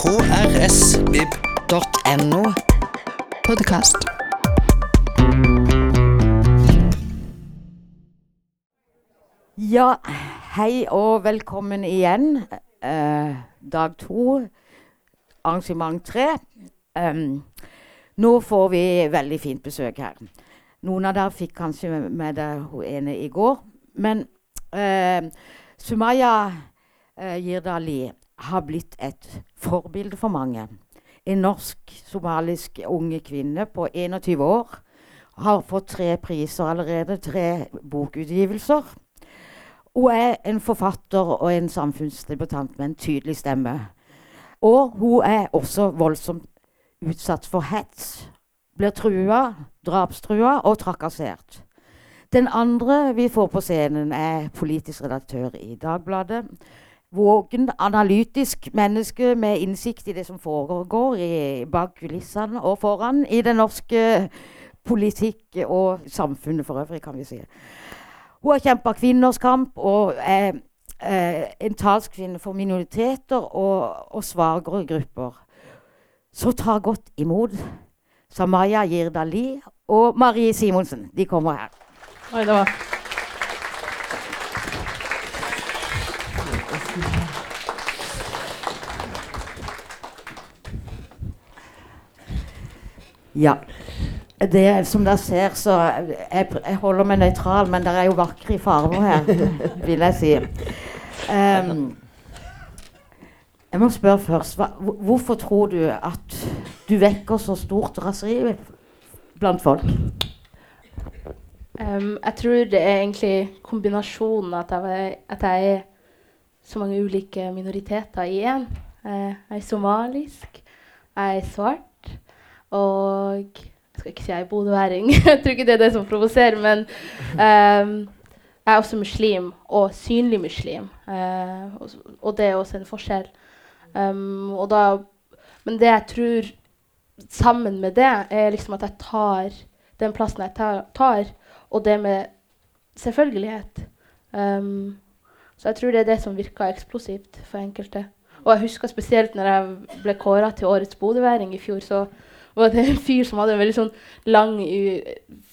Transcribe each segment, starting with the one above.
krsvib.no. Podkast. Ja, hei og velkommen igjen. Eh, dag to, arrangement tre. Um, nå får vi veldig fint besøk her. Noen av dere fikk kanskje med dere hun ene i går. Men eh, Sumaya eh, Jirdali har blitt et forbilde for mange. En norsk-somalisk unge kvinne på 21 år. Har fått tre priser allerede, tre bokutgivelser. Hun er en forfatter og en samfunnsdebutant med en tydelig stemme. Og hun er også voldsomt utsatt for hets. Blir trua, drapstrua og trakassert. Den andre vi får på scenen, er politisk redaktør i Dagbladet. Vågen, analytisk menneske med innsikt i det som foregår i, bak kulissene og foran i den norske politikk og samfunnet for øvrig, kan vi si. Hun har kjempa kvinners kamp og er eh, en talskvinne for minoriteter og, og svakere grupper. Så ta godt imot Samaya Jirdali og Marie Simonsen. De kommer her. Oi, det var Ja. Det, som dere ser, så jeg, jeg holder meg nøytral, men det er jo vakre farger her, vil jeg si. Um, jeg må spørre først, hva, hvorfor tror du at du vekker så stort raseri blant folk? Um, Jeg tror det er egentlig kombinasjonen at jeg, at jeg er så mange ulike minoriteter i én. Eh, Jeg er somalisk, jeg er svart, og Jeg skal ikke si jeg er bodøværing, jeg tror ikke det er det som provoserer, men um, jeg er også muslim, og synlig muslim. Uh, og, og det er også en forskjell. Um, og da, men det jeg tror sammen med det, er liksom at jeg tar den plassen jeg tar, og det med selvfølgelighet. Um, så jeg tror det er det som virker eksplosivt for enkelte. Og jeg husker spesielt når jeg ble kåra til årets bodøværing i fjor, så var det en fyr som hadde en veldig sånn lang,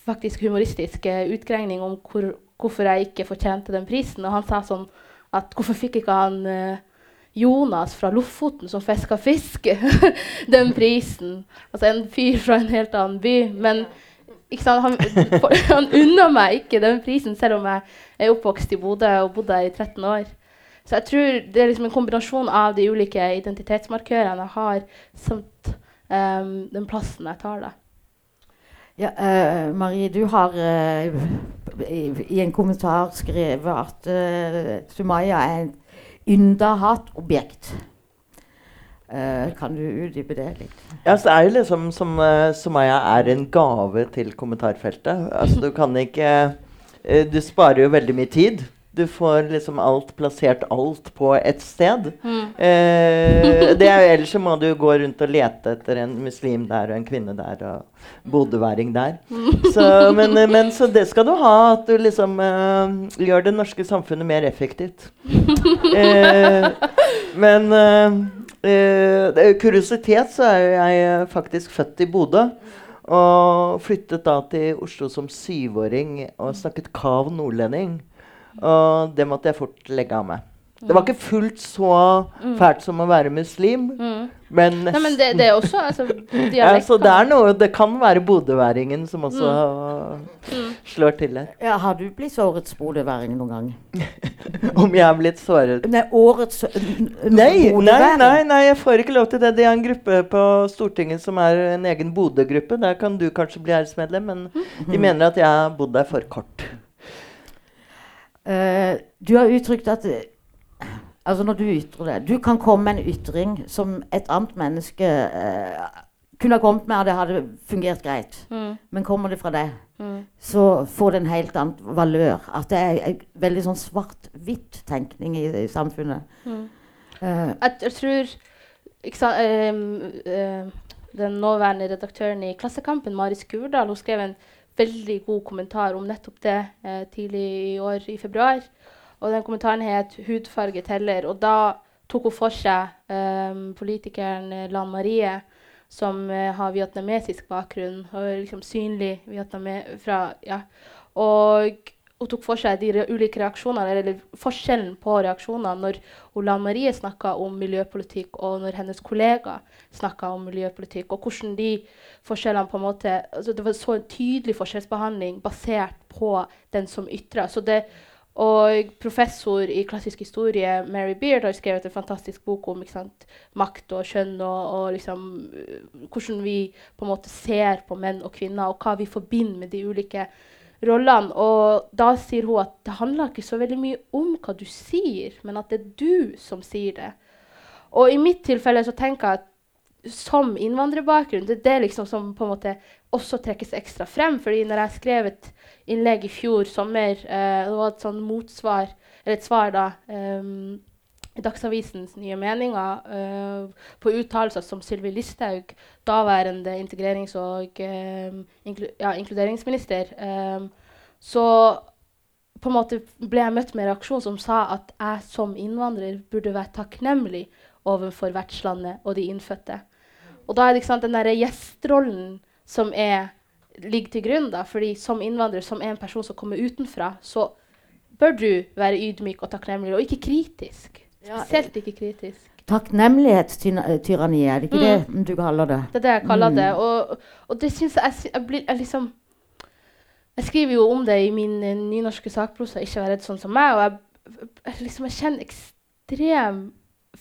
faktisk humoristisk eh, utgreining om hvor, hvorfor jeg ikke fortjente den prisen. Og han sa sånn at hvorfor fikk ikke han eh, Jonas fra Lofoten som fiska fisk den prisen? Altså en fyr fra en helt annen by. Men? Han, han unna meg ikke den prisen, selv om jeg er oppvokst i Bodø og bodde der i 13 år. Så jeg tror det er liksom en kombinasjon av de ulike identitetsmarkørene jeg har, samt den plassen jeg tar. da. Ja, uh, Marie, du har uh, i, i en kommentar skrevet at uh, Sumaya er et ynda hatobjekt. Eh, kan du utdype det litt? Ja, så er jo liksom som uh, Somaya er en gave til kommentarfeltet. Altså du kan ikke eh, Du sparer jo veldig mye tid. Du får liksom alt plassert alt på ett sted. Eh, det er ellers så må du gå rundt og lete etter en muslim der og en kvinne der og bodøværing der. Så, men, eh, men så det skal du ha, at du liksom eh, gjør det norske samfunnet mer effektivt. Eh, men eh, eh, kuriositet så er jeg eh, faktisk født i Bodø. Og flyttet da til Oslo som syvåring og snakket kav nordlending. Og det måtte jeg fort legge av meg. Det var ikke fullt så fælt som å være muslim, men Nei, men det, det er også altså, ja, så det er noe Det kan være bodøværingen som også slår til der. Ja, har du blitt sårets bodøværing noen gang? Om jeg er blitt såret Nei, årets Nei, nei, nei, nei, jeg får ikke lov til det. Det er en gruppe på Stortinget som er en egen Bodø-gruppe. Der kan du kanskje bli æresmedlem, men de mener at jeg har bodd der for kort. Eh, du har uttrykt at eh, Altså, når du ytrer det Du kan komme med en ytring som et annet menneske uh, kunne ha kommet med, og det hadde fungert greit. Mm, Men kommer det fra deg, mm. så får det en helt annen valør. At det er en veldig sånn svart-hvitt-tenkning i, i samfunnet. Mm. Uh, Jeg, jeg tror sant, eh, Den nåværende redaktøren i Klassekampen, Mari Skurdal, hun skrev en veldig god kommentar om nettopp det eh, tidlig i år, i februar. Og den kommentaren het 'Hudfarge teller'. Og da tok hun for seg eh, politikeren eh, Lan Marie, som eh, har vietnamesisk bakgrunn og liksom synlig vietname fra ja. Og hun tok for seg de ulike reaksjonene, eller forskjellen på reaksjonene når Ola Marie snakka om miljøpolitikk, og når hennes kollega snakka om miljøpolitikk. Og hvordan de forskjellene på en måte altså Det var så en tydelig forskjellsbehandling basert på den som ytra. Og professor i klassisk historie Mary Beard har skrevet en fantastisk bok om sant, makt og kjønn og, og liksom, hvordan vi på en måte ser på menn og kvinner, og hva vi forbinder med de ulike rollene. Og da sier hun at det handler ikke så veldig mye om hva du sier, men at det er du som sier det. Og i mitt tilfelle så tenker jeg at som innvandrerbakgrunn, det er det liksom som på en måte også trekkes ekstra frem. fordi når jeg skrev et innlegg i fjor sommer, eh, det var et sånn motsvar, eller et svar da, um, Dagsavisens Nye Meninger uh, på uttalelser som Sylvi Listhaug, daværende integrerings- og uh, inklu ja, inkluderingsminister, um, så på en måte ble jeg møtt med en reaksjon som sa at jeg som innvandrer burde være takknemlig overfor vertslandet og de innfødte. Og da er det ikke sant, den der gjestrollen som er, ligger til grunn. da, fordi Som innvandrer, som en person som kommer utenfra, så bør du være ydmyk og takknemlig, og ikke kritisk. Spesielt ikke kritisk. Takknemlighetstyranni, er det ikke mm. det du kaller det? Det er det jeg kaller mm. det. Og, og, det syns jeg, jeg, blir, jeg liksom Jeg skriver jo om det i min uh, nynorske sakprosa 'Ikke vær redd sånn som meg', og jeg, jeg, liksom, jeg kjenner ekstrem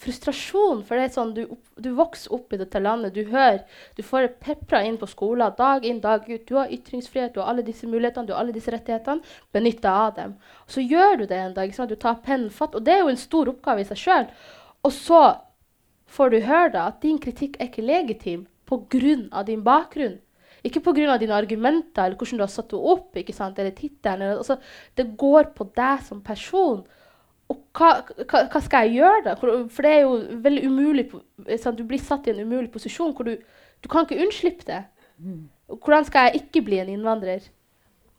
frustrasjon. For det er sånn, du, du, vokser opp i dette landet, du hører, du får pepra inn på skolen dag inn, dag ut. Du har ytringsfrihet, du har alle disse mulighetene, du har alle disse rettighetene. Benytt deg av dem. Og så gjør du det en dag. Sånn du tar pennen fatt. Og det er jo en stor oppgave i seg sjøl. Og så får du høre da, at din kritikk er ikke legitim pga. din bakgrunn. Ikke pga. dine argumenter eller hvordan du har satt henne opp. ikke sant, eller tittelen. Altså, det går på deg som person. Hva, hva, hva, skal jeg gjøre da? For det er jo veldig umulig sant? Du blir satt i en umulig posisjon hvor du, du kan ikke unnslippe det. Mm. Hvordan skal jeg ikke bli en innvandrer?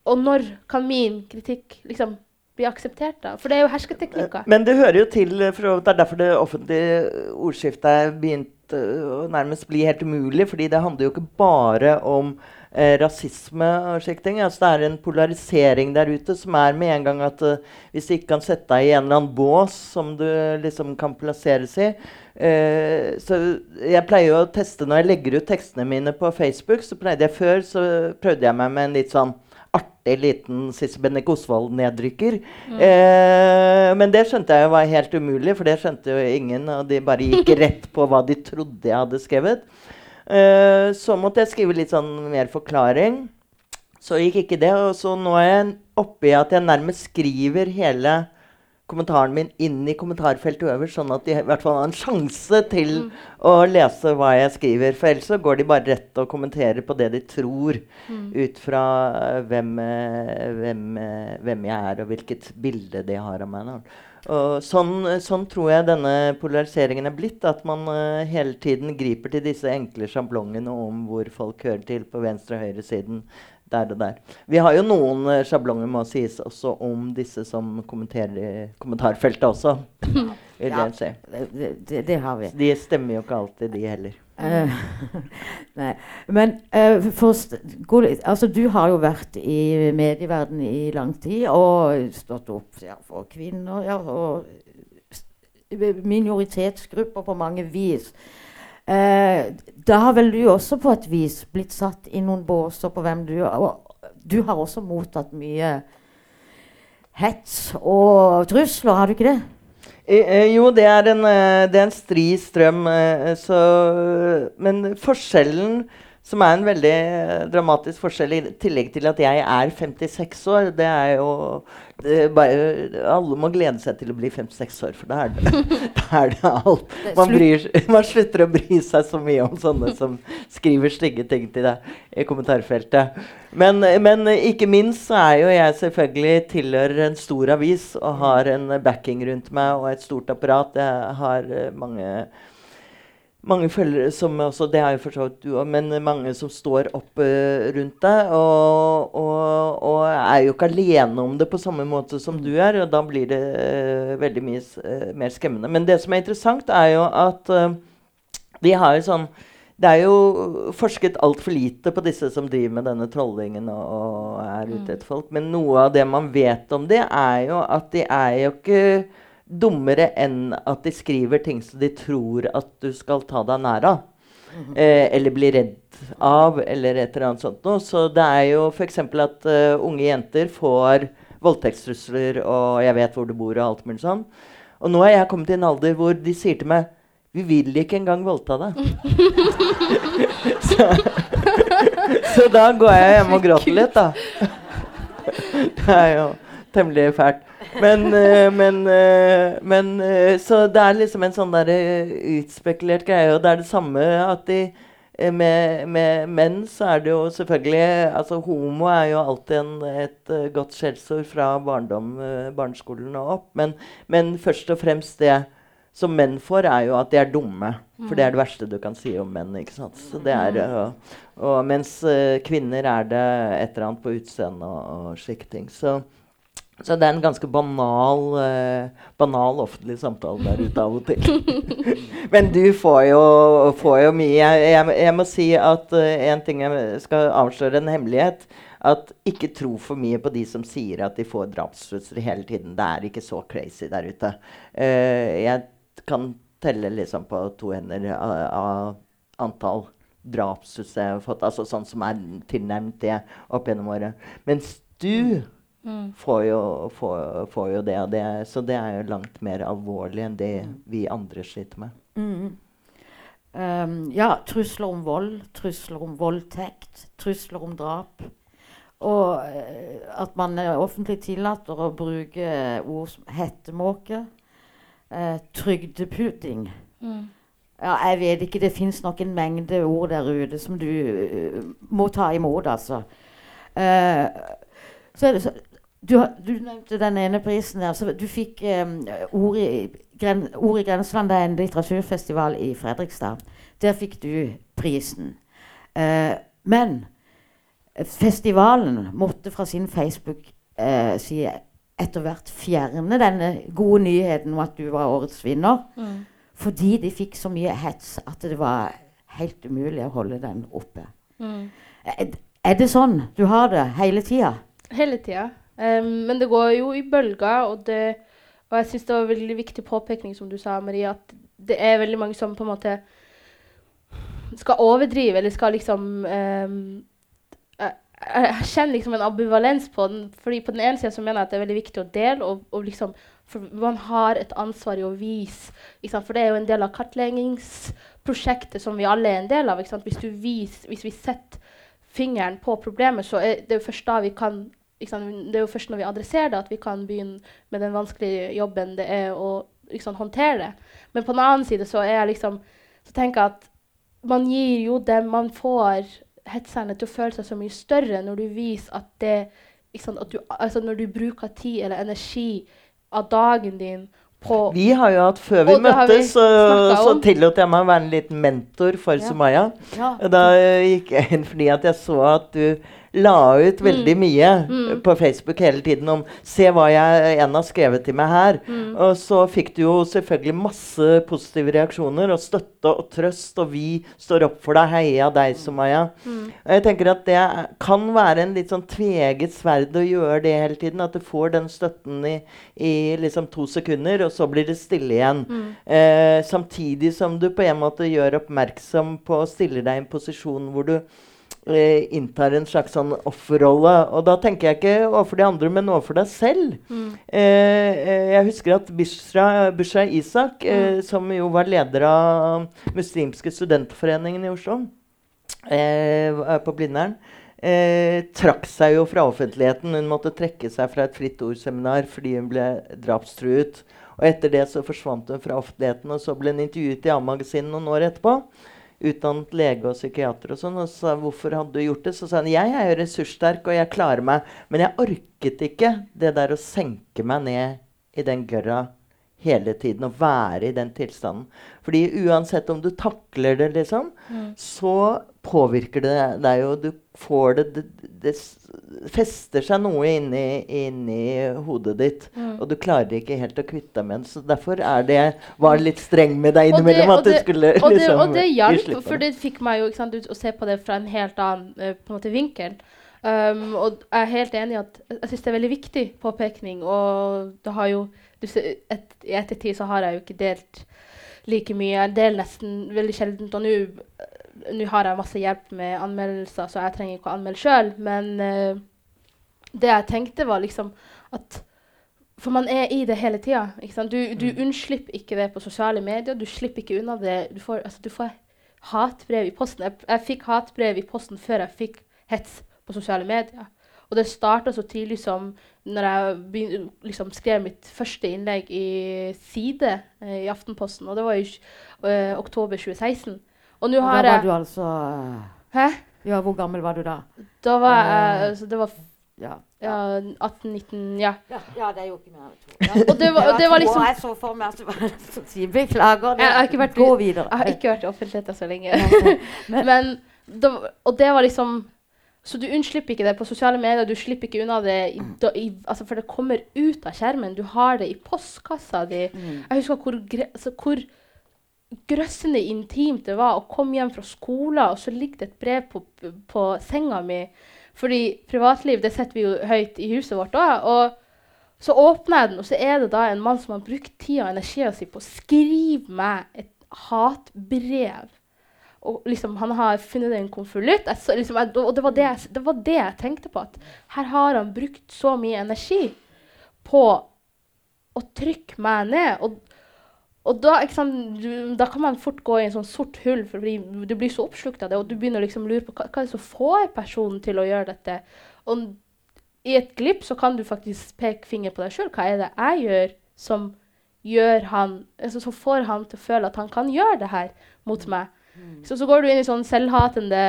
Og når kan min kritikk liksom bli akseptert, da? For det er jo hersketeknikker. Men det hører jo til, for det er derfor det offentlige ordskiftet er begynt å nærmest bli helt umulig. fordi det handler jo ikke bare om eh, rasisme og slike ting. Altså, det er en polarisering der ute som er med en gang at uh, hvis du ikke kan sette deg i en eller annen bås som du liksom kan plasseres i uh, så Jeg pleier jo å teste når jeg legger ut tekstene mine på Facebook. så pleide jeg Før så prøvde jeg meg med en litt sånn artig liten Sissel Bennek Osvold-nedrykker. Mm. Eh, men det skjønte jeg var helt umulig, for det skjønte jo ingen. Og de bare gikk rett på hva de trodde jeg hadde skrevet. Uh, så måtte jeg skrive litt sånn mer forklaring. Så gikk ikke det. Og så nå er jeg oppe i at jeg nærmest skriver hele kommentaren min inn i kommentarfeltet øverst, sånn at de i hvert fall har en sjanse til mm. å lese hva jeg skriver. For ellers så går de bare rett og kommenterer på det de tror, mm. ut fra uh, hvem, uh, hvem, hvem, jeg er, og hvilket bilde de har av meg. Da. Og sånn, sånn, tror jeg denne polariseringen er blitt. At man uh, hele tiden griper til disse enkle sjablongene om hvor folk hører til på venstre- og høyresiden. Der og der. Vi har jo noen uh, sjablonger må sies også om disse som kommenterer i kommentarfeltet også. ja, det, det, det, har vi. De stemmer jo ikke alltid, de heller. Uh, nei. Men uh, først altså, Du har jo vært i medieverdenen i lang tid og stått opp ja, for kvinner ja, og minoritetsgrupper på mange vis. Uh, da har vel du også på et vis blitt satt i noen båser på hvem du er. Du har også mottatt mye hets og trusler, har du ikke det? Eh, jo, det er en, eh, det en stri strøm. Eh, men forskjellen, som er en veldig dramatisk forskjell, i tillegg til at jeg er 56 år, det er jo det bare, Alle må glede seg til å bli 56 år, for da er det, da er det alt. Man, bryr, man, slutter å bry seg så mye om sånne som skriver stygge ting til deg i kommentarfeltet. Men, men, ikke minst så er jo jeg selvfølgelig tilhører en stor avis og har en backing rundt meg og et stort apparat. Jeg har mange mange følgere som også, Det har jo for så vidt du òg, men mange som står opp uh, rundt deg. Og, og, og, er jo ikke alene om det på samme måte som du er. Og da blir det uh, veldig mye uh, mer skremmende. Men det som er interessant, er jo at de har jo sånn det er jo forsket altfor lite på disse som driver med denne trollingen og, og er ute etter folk. Men noe av det man vet om det, er jo at de er jo ikke dummere enn at de skriver ting som de tror at du skal ta deg nær av. Eh, eller bli redd av, eller et eller annet sånt noe. Så det er jo f.eks. at uh, unge jenter får voldtektstrusler og 'jeg vet hvor du bor' og alt mulig sånn. Og nå er jeg kommet til en alder hvor de sier til meg 'Vi vil ikke engang voldta deg'. så, så, da går jeg hjem og gråter litt, da. det er jo temmelig fælt. Men, uh, men, uh, men uh, Så det er liksom en sånn der utspekulert greie. Og det er det samme at de med, med, menn så er det jo selvfølgelig altså Homo er jo alltid en, et godt skjellsord fra barndom, barneskolen og opp. Men, men, først og fremst det som menn får, er jo at de er dumme. For det er det verste du kan si om menn. ikke sant? Så det er, og, og Mens kvinner er det et eller annet på utseendet og, og slike ting. Så, så det er en ganske banal, eh, banal offentlig samtale der ute av og til. Men du får jo, får jo mye. Jeg, jeg, jeg, må si at uh, en ting jeg skal avsløre en hemmelighet. At ikke tro for mye på de som sier at de får drapstrusler hele tiden. Det er ikke så crazy der ute. Uh, jeg kan telle liksom på to hender av, antall drapstrusler jeg har fått. Altså sånn som er tilnærmet det opp gjennom året. Mens du. Får, jo, får, får, jo, det, det. Så det er jo langt mer alvorlig enn det mm. vi andre sliter med. Mm. Um, ja, trusler om vold, trusler om voldtekt, trusler om drap. Og uh, at man er offentlig tillater å bruke uh, ord som hettemåke, uh, trygdeputing. Mm. Ja, jeg vet ikke. Det fins nok en mengde ord der ute som du må ta imot, altså. så er det så, du, du, nevnte den ene prisen der. så Du fikk um, ord, i, gren, ord i Grenseland, det er en litteraturfestival i Fredrikstad. Der fikk du prisen. Uh, men festivalen måtte fra sin Facebook-side uh, etter hvert fjerne denne gode nyheten om at du var årets vinner. Mm. Fordi de fikk så mye hets at det var helt umulig å holde den oppe. Mm. Er, er det sånn du har det hele tida? Hele tida. Um, men det går jo i bølger, og, det, og jeg syns det var en veldig viktig påpekning, som du sa, Marie, at det er veldig mange som på en måte skal overdrive, eller skal liksom um, jeg, jeg, kjenner liksom en ambivalens på den. fordi På den ene sida mener jeg at det er veldig viktig å dele. og, og liksom, Man har et ansvar i å vise. For det er jo en del av kartleggingsprosjektet som vi alle er en del av. Hvis, vis, hvis, vi setter fingeren på problemet, så er det først da vi kan det er jo først når vi adresserer det, at vi kan begynne med den vanskelige jobben det er å liksom, håndtere det. Men på den annen side så, er jeg liksom, så tenker jeg at man gir jo dem Man får hetserne til å føle seg så mye større når du viser at det at du, altså Når du bruker tid eller energi av dagen din på Vi har jo hatt Før vi møttes, så, så tillot jeg meg å være en liten mentor for ja. Sumaya. Ja. Da gikk jeg inn fordi at jeg så at du la ut veldig mm. mye mm. på Facebook hele tiden om 'Se hva jeg en har skrevet til meg her'. Mm. Og så fikk du jo selvfølgelig masse positive reaksjoner og støtte og trøst. Og vi står opp for deg, heia deg, Sumaya. Mm. Og jeg tenker at det kan være en litt sånn tveget sverd å gjøre det hele tiden. At du får den støtten i, i liksom to sekunder, og så blir det stille igjen. Mm. Eh, samtidig som du på en måte gjør oppmerksom på å stille deg i en posisjon hvor du eh, inntar en slags sånn offerrolle. Og da tenker jeg ikke overfor de andre, men overfor deg selv. Mm. Eh, eh jeg husker at Bushra, Bishra Isak, eh, mm. som jo var leder av Muslimske studentforeningen i Oslo, eh, på Blindern Eh, trakk seg jo fra offentligheten. Hun måtte trekke seg fra et Fritt Ord-seminar fordi hun ble drapstruet. Og etter det så forsvant hun fra offentligheten, og så ble hun intervjuet i A-magasinet noen år etterpå utdannet lege og psykiater og sånn, og sa hvorfor hadde du gjort det? Så sa han jeg er jo ressurssterk og jeg klarer meg, men jeg orket ikke det der å senke meg ned i den gørra hele tiden. Å være i den tilstanden. Fordi uansett om du takler det, liksom, så påvirker det deg jo. Du får det Det, det fester seg noe inni, inni hodet ditt. Mm. Og du klarer ikke helt å kvitte deg med det. Så derfor er det var litt streng med deg innimellom. at du det- skulle og det, liksom og det hjalp, for det fikk meg jo sant, ut å se på det fra en helt annen eh, på en måte, vinkel. Um, og jeg er helt enig i at jeg syns det er veldig viktig påpekning. Og det har jo et, I ettertid så har jeg jo ikke delt like mye. Jeg deler nesten veldig sjeldent. Og nå nå har jeg masse hjelp med anmeldelser, så jeg trenger ikke å anmelde sjøl. Men uh, det jeg tenkte, var liksom at For man er i det hele tida. Du, du unnslipper ikke det på sosiale medier. Du slipper ikke unna det. Du får, altså, du får hatbrev i posten. Jeg, jeg fikk hatbrev i posten før jeg fikk hets på sosiale medier. Og det starta så tidlig som når jeg begyn- liksom skrev mitt første innlegg i Side eh, i Aftenposten. Og det var i eh, oktober 2016. Og nå Da har var jeg du altså Hæ? Ja, hvor gammel var du da? Da var Eh, jeg altså, Det var Ja. ja, 18-19 Ja. Ja, ja, det er jo ikke mer enn to. Ja. Og det var, det var liksom. Jeg så for meg at det var så Beklager. det- Jeg har ikke vært- Gå videre. Jeg har ikke vært i offentligheten så lenge. Men- Men, da, og det var liksom Så du unnslipper ikke det på sosiale medier. Du slipper ikke unna det i, da, i, altså for det kommer ut av skjermen. Du har det i postkassa di. Mm. Jeg husker hvor, altså hvor grøssende intimt det var å komme hjem fra skolen, og så ligger det et brev på, på senga mi. Fordi privatliv det setter vi jo høyt i huset vårt òg. Og så åpner jeg den, og så er det da en mann som har brukt tida og energia si på å skrive meg et hatbrev. Og liksom, han har funnet en konvolutt. Liksom, og det var det, jeg, det var det jeg tenkte på. At her har han brukt så mye energi på å trykke meg ned. Og, og da, sant, du, da kan man fort gå i en sånn sort hull, fordi du blir så oppslukt av det, og du begynner å liksom lure på hva, hva er det som får personen til å gjøre dette. Og i et glipp så kan du faktisk peke finger på deg sjøl. Hva er det jeg gjør som gjør han, altså, som får han til å føle at han kan gjøre det her mot meg? Så, så går du inn i sånn selvhatende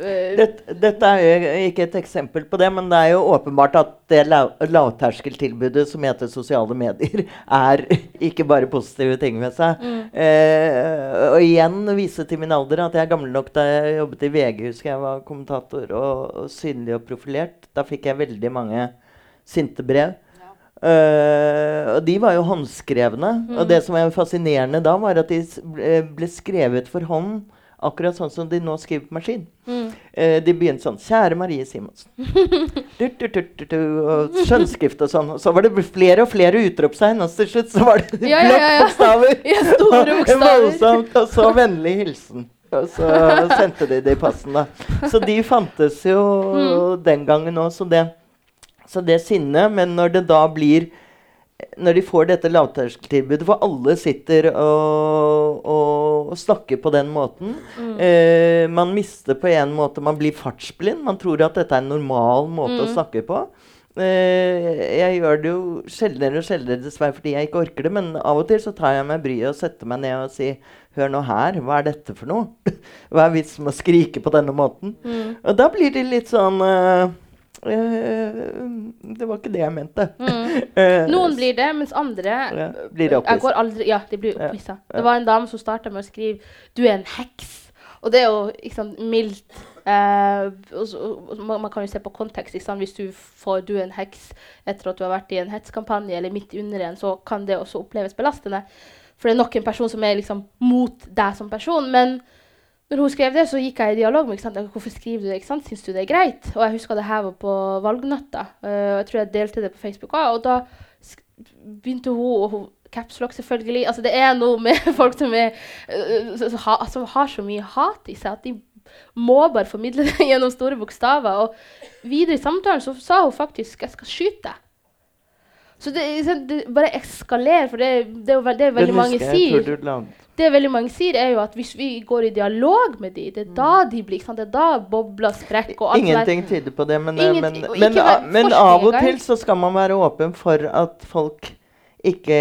uh, Dette, dette er jo ikke et eksempel på det, men det er jo åpenbart at det lav, lavterskeltilbudet som heter sosiale medier, er ikke bare positive ting ved seg. Eh, og igjen vise til min alder at jeg er gammel nok da jeg jobbet i VG, husker jeg var kommentator og, og synlig og profilert. Da fikk jeg veldig mange sinte brev. Eh, og de var jo håndskrevne. Og det som var fascinerende da, var at de ble, skrevet for hånd. Akkurat sånn som de nå skriver på maskin. mm. Uh, de begynte sånn 'Kjære Marie Simonsen'. Og skjønnskrift og sånn. Og så var det flere og flere utropstegn, og til slutt så var det Ja, ja, ja, ja. bokstaver. Ja, store bokstaver. Voldsomt. Og så vennlig hilsen. Og så sendte de det i passen, da. Så de fantes jo Mm. den gangen òg, så det, så det sinnet. Men når det da blir når de får dette lavterskeltilbudet, hvor alle sitter og, og, og snakker på den måten eh, Man mister på en måte Man blir fartsblind. Man tror at dette er en normal måte å snakke på. Eh, jeg gjør det jo sjeldnere og sjeldnere, dessverre, fordi jeg ikke orker det. Men av og til så tar jeg meg bryet og setter meg ned og sier Hør nå her, hva er dette for noe? Hva er vitsen med å skrike på denne måten? Og da blir de litt sånn eh, Det var ikke det jeg mente. Mm. Noen blir det, mens andre ja, blir Jeg går aldri, ja, de blir opphissa. ja. Det var en dame som starta med å skrive 'Du er en heks'. Og det er jo ikke sant, mildt. Eh, man, man kan jo se på kontekst. Hvis du får 'du er en heks' etter at du har vært i en hetskampanje, eller midt under en, så kan det også oppleves belastende. For det er nok en person som er liksom mot deg som person. Men når hun skrev det, så gikk jeg i dialog med henne. Hvorfor skriver du det? ikke sant? Syns du det er greit? Og jeg husker det her var på valgnatta. Uh, jeg tror jeg delte det på Facebook òg. Og da begynte hun og hun Capslock, selvfølgelig. Altså, det er noe med folk som, er, uh, ha, som har så mye hat i seg at de må bare formidle det gjennom store bokstaver. Og videre i samtalen så sa hun faktisk 'jeg skal skyte. Så det, det bare eskalerer, for det, det er det er veldig mange sier det veldig mange sier, er jo at hvis vi går i dialog med dem, det er da de blir sant? Det er da bobler sprekker og alt. Ingenting tyder på det, men, eh, men, men, men av og til så skal man være åpen for at folk ikke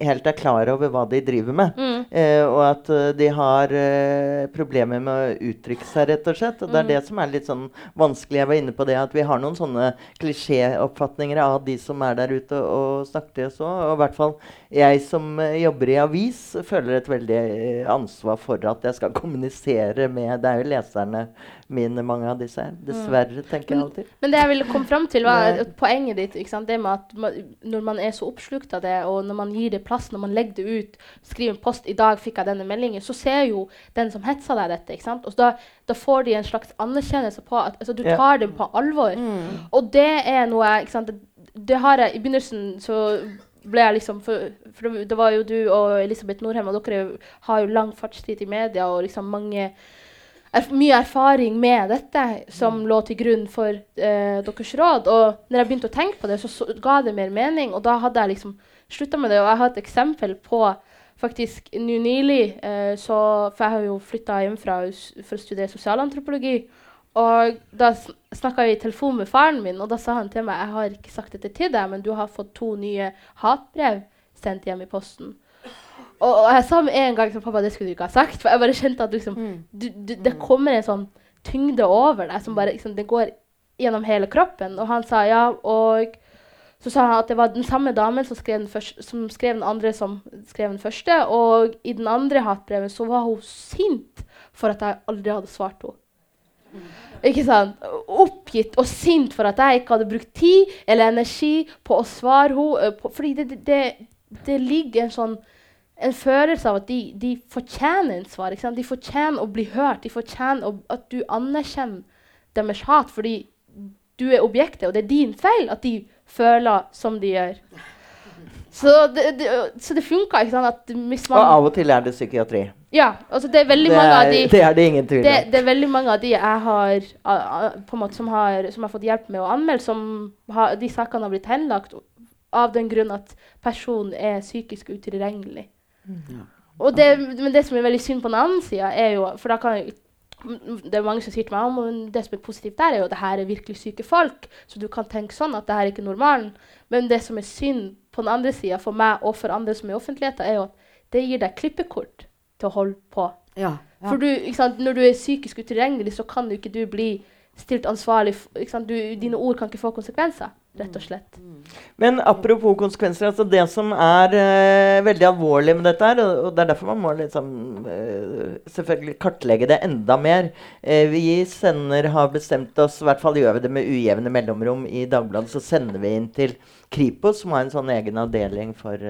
helt er klar over hva de driver med. Mm. Eh, og at eh, de har eh, problemer med å uttrykke seg, rett og slett. Og det er Mm. det som er litt sånn vanskelig. Jeg var inne på det at vi har noen sånne klisjéoppfatninger av de som er der ute og snakker til oss òg. Og i hvert fall jeg som eh, jobber i avis, føler et veldig eh, ansvar for at jeg skal kommunisere med Det er jo leserne mine, mange av disse her. Dessverre, tenker jeg alltid. Men det jeg ville komme fram til, var poenget ditt. Ikke sant? Det med at man, når man er så oppslukt av det, og når man gir det plass, når man legger det ut, skriver en post 'I dag fikk jeg denne meldingen', så ser jo den som hetsa deg, dette. ikke sant? Og da, da får de en slags anerkjennelse på at altså, du tar dem på alvor. Og det er noe ikke sant? Det, det har jeg I begynnelsen så ble jeg liksom For, for det- det var jo du og Elisabeth Norheim, og dere har jo lang fartstid i media og liksom mange erf mye erfaring med dette som lå til grunn for eh, deres råd. Og når jeg begynte å tenke på det, så, så ga det mer mening. Og da hadde jeg liksom slutta med det. Og jeg har et eksempel på faktisk nå nylig eh, så, For jeg har jo flytta hjemmefra for å studere sosialantropologi. Og da snakka jeg i telefon med faren min, og da sa han til meg jeg har ikke sagt dette til deg, men du har fått to nye hatbrev sendt hjem i posten. Og, og jeg sa med en gang til pappa det skulle du ikke ha sagt. For jeg bare kjente at liksom, du, du, det kommer en sånn tyngde over deg som bare liksom, det går gjennom hele kroppen. Og han sa ja, og så sa han at det var den samme damen som skrev den, første, som skrev den andre som skrev den første. Og i den andre hatbrevet så var hun sint for at jeg aldri hadde svart henne. Ikke sant? Oppgitt og sint for at jeg ikke hadde brukt tid eller energi på å svare henne. Fordi det, det, det, det ligger en sånn en følelse av at de, de fortjener en svar. De fortjener å bli hørt. De fortjener å, at du anerkjenner deres hat fordi du er objektet, og det er din feil at de føler som de gjør. Så det, det, så det funka, ikke sant? At hvis Og av og til er det psykiatri. Ja, altså det er veldig Det mange av er, de det er det ingen tvil om. det er veldig mange av de jeg har, på en måte, som, har som har fått hjelp med å anmelde, som har, de sakene har blitt henlagt av den grunn at personen er psykisk utilregnelig. Og det, men det som er veldig synd på den andre side, er jo For da kan jeg, det er mange som sier til meg at det som er positivt der, er jo at det her er virkelig syke folk. Så du kan tenke sånn at det her er ikke normalen. Men det som er synd på den andre sida, for meg og for andre som er i offentligheten, er jo at det gir deg klippekort til å holde på. Ja. ja. For du, sant, når du er psykisk utilregnelig, så kan du ikke du bli stilt ansvarlig. Du, dine ord kan ikke få konsekvenser, rett og slett. Men apropos konsekvenser. altså Det som er uh, veldig alvorlig med dette, her, og, og det er derfor man må liksom, uh, selvfølgelig kartlegge det enda mer uh, Vi sender, har bestemt oss, i hvert fall gjør vi det med ujevne mellomrom i Dagbladet, så sender vi inn til Kripos, som har en sånn egen avdeling for,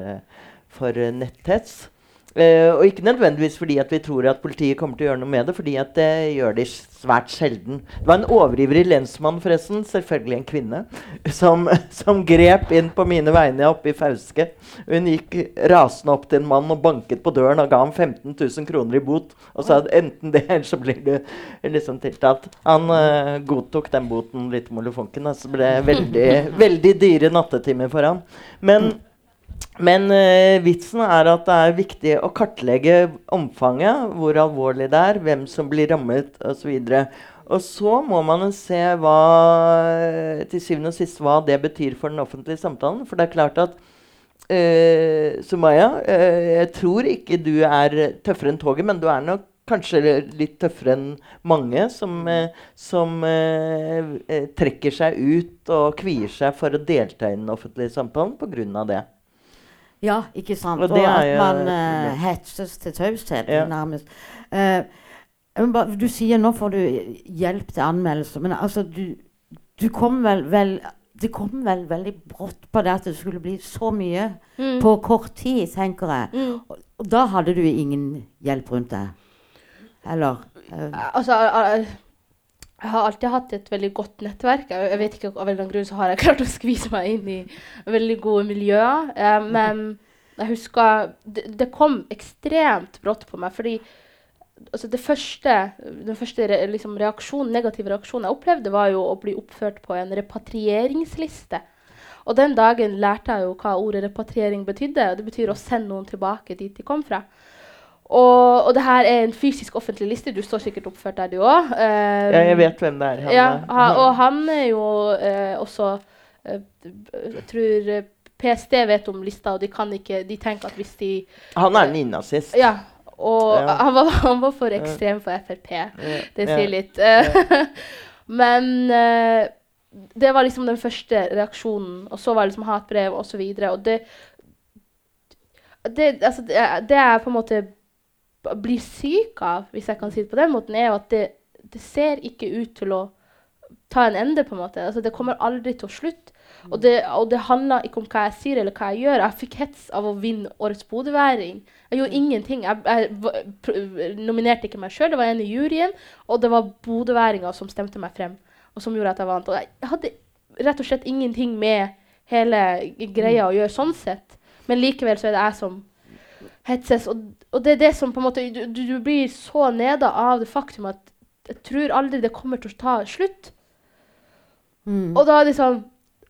for netthets. Eh, og ikke nødvendigvis fordi at vi tror at politiet kommer til å gjøre noe med det, fordi at det gjør de svært sjelden. Det var en overivrig lensmann, forresten, selvfølgelig en kvinne, som, som grep inn på mine vegne oppe i Fauske. Hun gikk rasende opp til en mann og banket på døren og ga ham 15 000 kroner i bot. Og sa at enten det, eller så blir du liksom tiltalt. Han uh, godtok den boten litt molefonken. Altså ble veldig, veldig dyre nattetimer for han. Men men eh, vitsen er at det er viktig å kartlegge omfanget, hvor alvorlig det er, hvem som blir rammet osv. Og så må man se hva, til syvende og sist hva det betyr for den offentlige samtalen. For det er klart at eh, Sumaya, eh, jeg tror ikke du er tøffere enn toget, men du er nok kanskje litt tøffere enn mange som, som trekker seg ut og kvier seg for å delta i den offentlige samtalen pga. det. Ja, ikke sant. Og Og, at man eh, hetses til taushet, Ja. nærmest. Uh, bare, du sier nå får du hjelp til anmeldelse, men altså du, du kom vel, vel Det kom vel veldig brått på det at det skulle bli så mye Mm. på kort tid, tenker jeg. Mm. Og, og da hadde du ingen hjelp rundt deg? Eller? Uh, Altså, jeg, har alltid hatt et veldig godt nettverk. Jeg, jeg vet ikke Av en eller annen grunn så har jeg klart å skvise meg inn i veldig gode miljøer. Eh, men jeg husker det, det kom ekstremt brått på meg. fordi altså det første, den første re, liksom reaksjon, negative reaksjonen jeg opplevde, var jo å bli oppført på en repatrieringsliste. Og den dagen lærte jeg jo hva ordet repatriering betydde. Det betyr å sende noen tilbake dit de kom fra. Og, og det her er en fysisk offentlig liste. Du står sikkert oppført der, du òg. Ja, jeg vet hvem det er. Han, ja, er- og han er jo uh, også uh, Jeg tror eh, PST vet om lista, og de kan ikke De tenker at hvis de Han er nynazist. Ja. Og Ja. Han, var, han var for ekstrem for Frp. Det Ja. sier litt. eh. Men uh, det var liksom den første reaksjonen. Og så var det liksom hatbrev osv. Og, så og det, det, altså, det, det er på en måte blir syk av, hvis jeg kan si det på den måten, er jo at det, det ser ikke ut til å ta en ende, på en måte. Altså, det kommer aldri til å slutte. Og det, og det handler ikke om hva jeg sier eller hva jeg gjør. Jeg fikk hets av å vinne Årets bodøværing. Jeg gjorde ingenting. Jeg, jeg nominerte ikke meg sjøl, det var en i juryen, og det var bodøværinga som stemte meg frem, og som gjorde at jeg vant. Og jeg hadde rett og slett ingenting med hele greia å gjøre sånn sett. Men likevel så er det jeg som hetses. Og, og det er det som på en måte Du, du blir så nede av det faktum at jeg tror aldri det kommer til å ta slutt. Mm. Og da er det sånn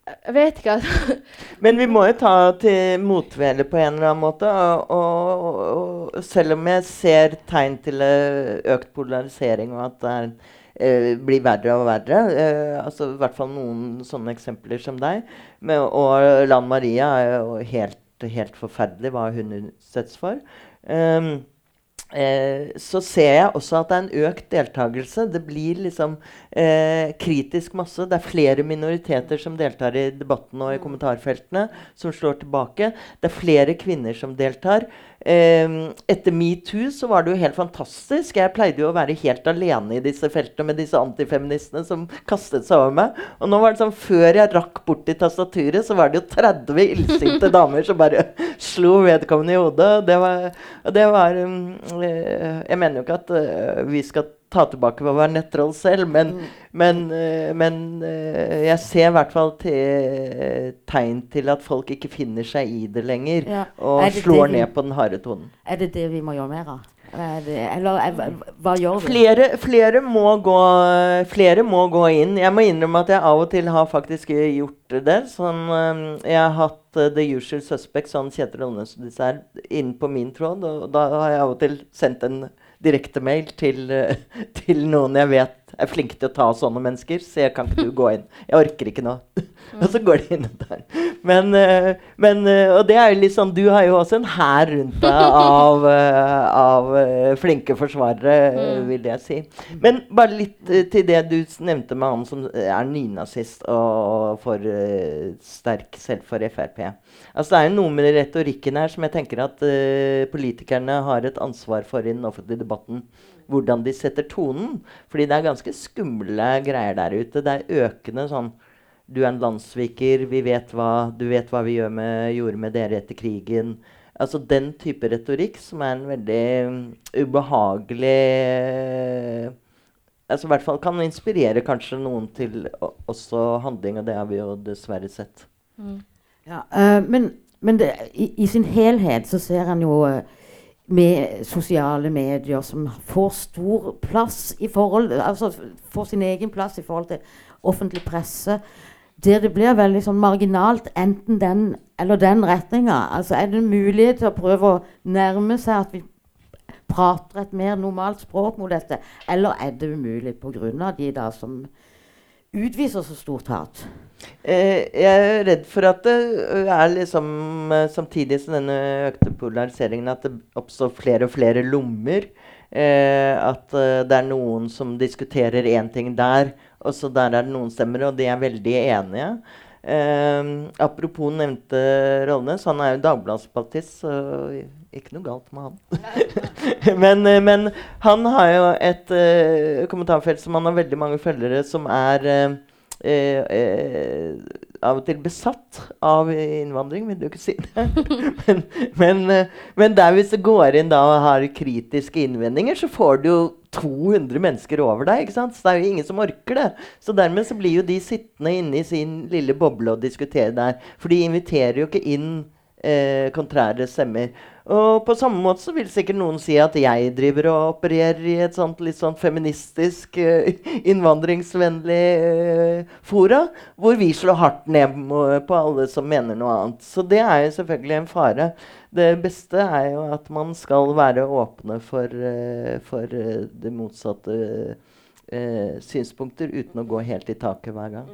Jeg vet ikke. altså. Men vi må jo ta til motvele på en eller annen måte. Og, og, og, selv om jeg ser tegn til eh, økt polarisering, og at det er, eh, blir verre og verre eh, altså I hvert fall noen sånne eksempler som deg. Men, og Lan Maria er jo helt, helt forferdelig hva hun utsettes for. Um, Eh, så ser jeg også at det er en økt deltakelse. Det blir liksom eh, kritisk masse. Det er flere minoriteter som deltar i debatten og i kommentarfeltene, som slår tilbake. Det er flere kvinner som deltar. Eh, etter metoo så var det jo helt fantastisk. Jeg pleide jo å være helt alene i disse feltene med disse antifeministene som kastet seg over meg. Og nå var det sånn, før jeg rakk bort i tastaturet, så var det jo 30 illsinte damer som bare slo vedkommende i hodet. Det var, det var um, Jeg mener jo ikke at uh, vi skal ta tilbake på å være nettroll selv, men, men, eh, men eh, jeg ser i hvert fall te tegn til at folk ikke finner seg i det lenger, Ja. og det slår det vi- ned på den harde tonen. Er det det vi må gjøre mer av? Er eller er, hva, hva gjør vi? Flere, flere, må gå, flere må gå inn. Jeg må innrømme at jeg av og til har faktisk gjort det. Sånn, jeg har hatt uh, The Usual Suspect, sånn Kjetil Aanes-dessert, inn på min tråd. Og da har jeg av og til sendt en direktemail til, uh, til noen jeg vet er flinke til å ta sånne mennesker. Så jeg kan ikke du gå inn. Jeg orker ikke nå. og så går de inn der. Men, uh, men uh, Og det er jo litt sånn Du har jo også en hær rundt deg av, av flinke forsvarere, uh, vil jeg si. Men bare litt til det du nevnte med han som er nynazist og for sterk selv for Frp. Altså Det er jo noe med retorikken her som jeg tenker at uh, politikerne har et ansvar for i den offentlige debatten. Hvordan de setter tonen. Fordi det er ganske skumle greier der ute. Det er økende sånn Du er en landssviker. Vi vet hva, du vet hva vi med, gjorde med dere etter krigen. Altså Den type retorikk som er en veldig mm, ubehagelig eh, altså i hvert fall Kan inspirere kanskje noen til også handling, og det har vi jo dessverre sett. Ja, uh, men men det, i, i sin helhet så ser en jo eh, med sosiale medier som får stor plass i forhold Altså får sin egen plass i forhold til offentlig presse. Der det blir veldig sånn marginalt enten den eller den retninga. Altså er det en mulighet til å prøve å nærme seg at vi prater et mer normalt språk mot dette, eller er det umulig pga. de da som utviser så stort hat? Eh, jeg er redd for at det er liksom eh, samtidig som denne økte polariseringen at det oppstår flere og flere lommer. Eh, at eh, det er noen som diskuterer én ting der, og så der er det noen stemmer, og de er veldig enige. Eh, apropos nevnte Rollnes, han er jo Dagbladspartist, så ikke noe galt med han. men, men han har jo et eh, kommentarfelt som han har veldig mange følgere som er av og til besatt av innvandring, vil du ikke si det? men, men, eh, men der hvis du går inn da og har kritiske innvendinger, så får du jo 200 mennesker over deg. ikke sant? Så det er jo ingen som orker det. Så dermed så blir jo de sittende inne i sin lille boble og diskutere der. For de inviterer jo ikke inn eh, kontrære stemmer. Og på samme måte så vil sikkert noen si at jeg driver og opererer i et sånt litt sånn feministisk, eh, innvandringsvennlig eh, fora, hvor vi slår hardt ned på alle som mener noe annet. Så det er jo selvfølgelig en fare. Det beste er jo at man skal være åpne for, eh, for det motsatte synspunkter uten å gå helt i taket hver gang.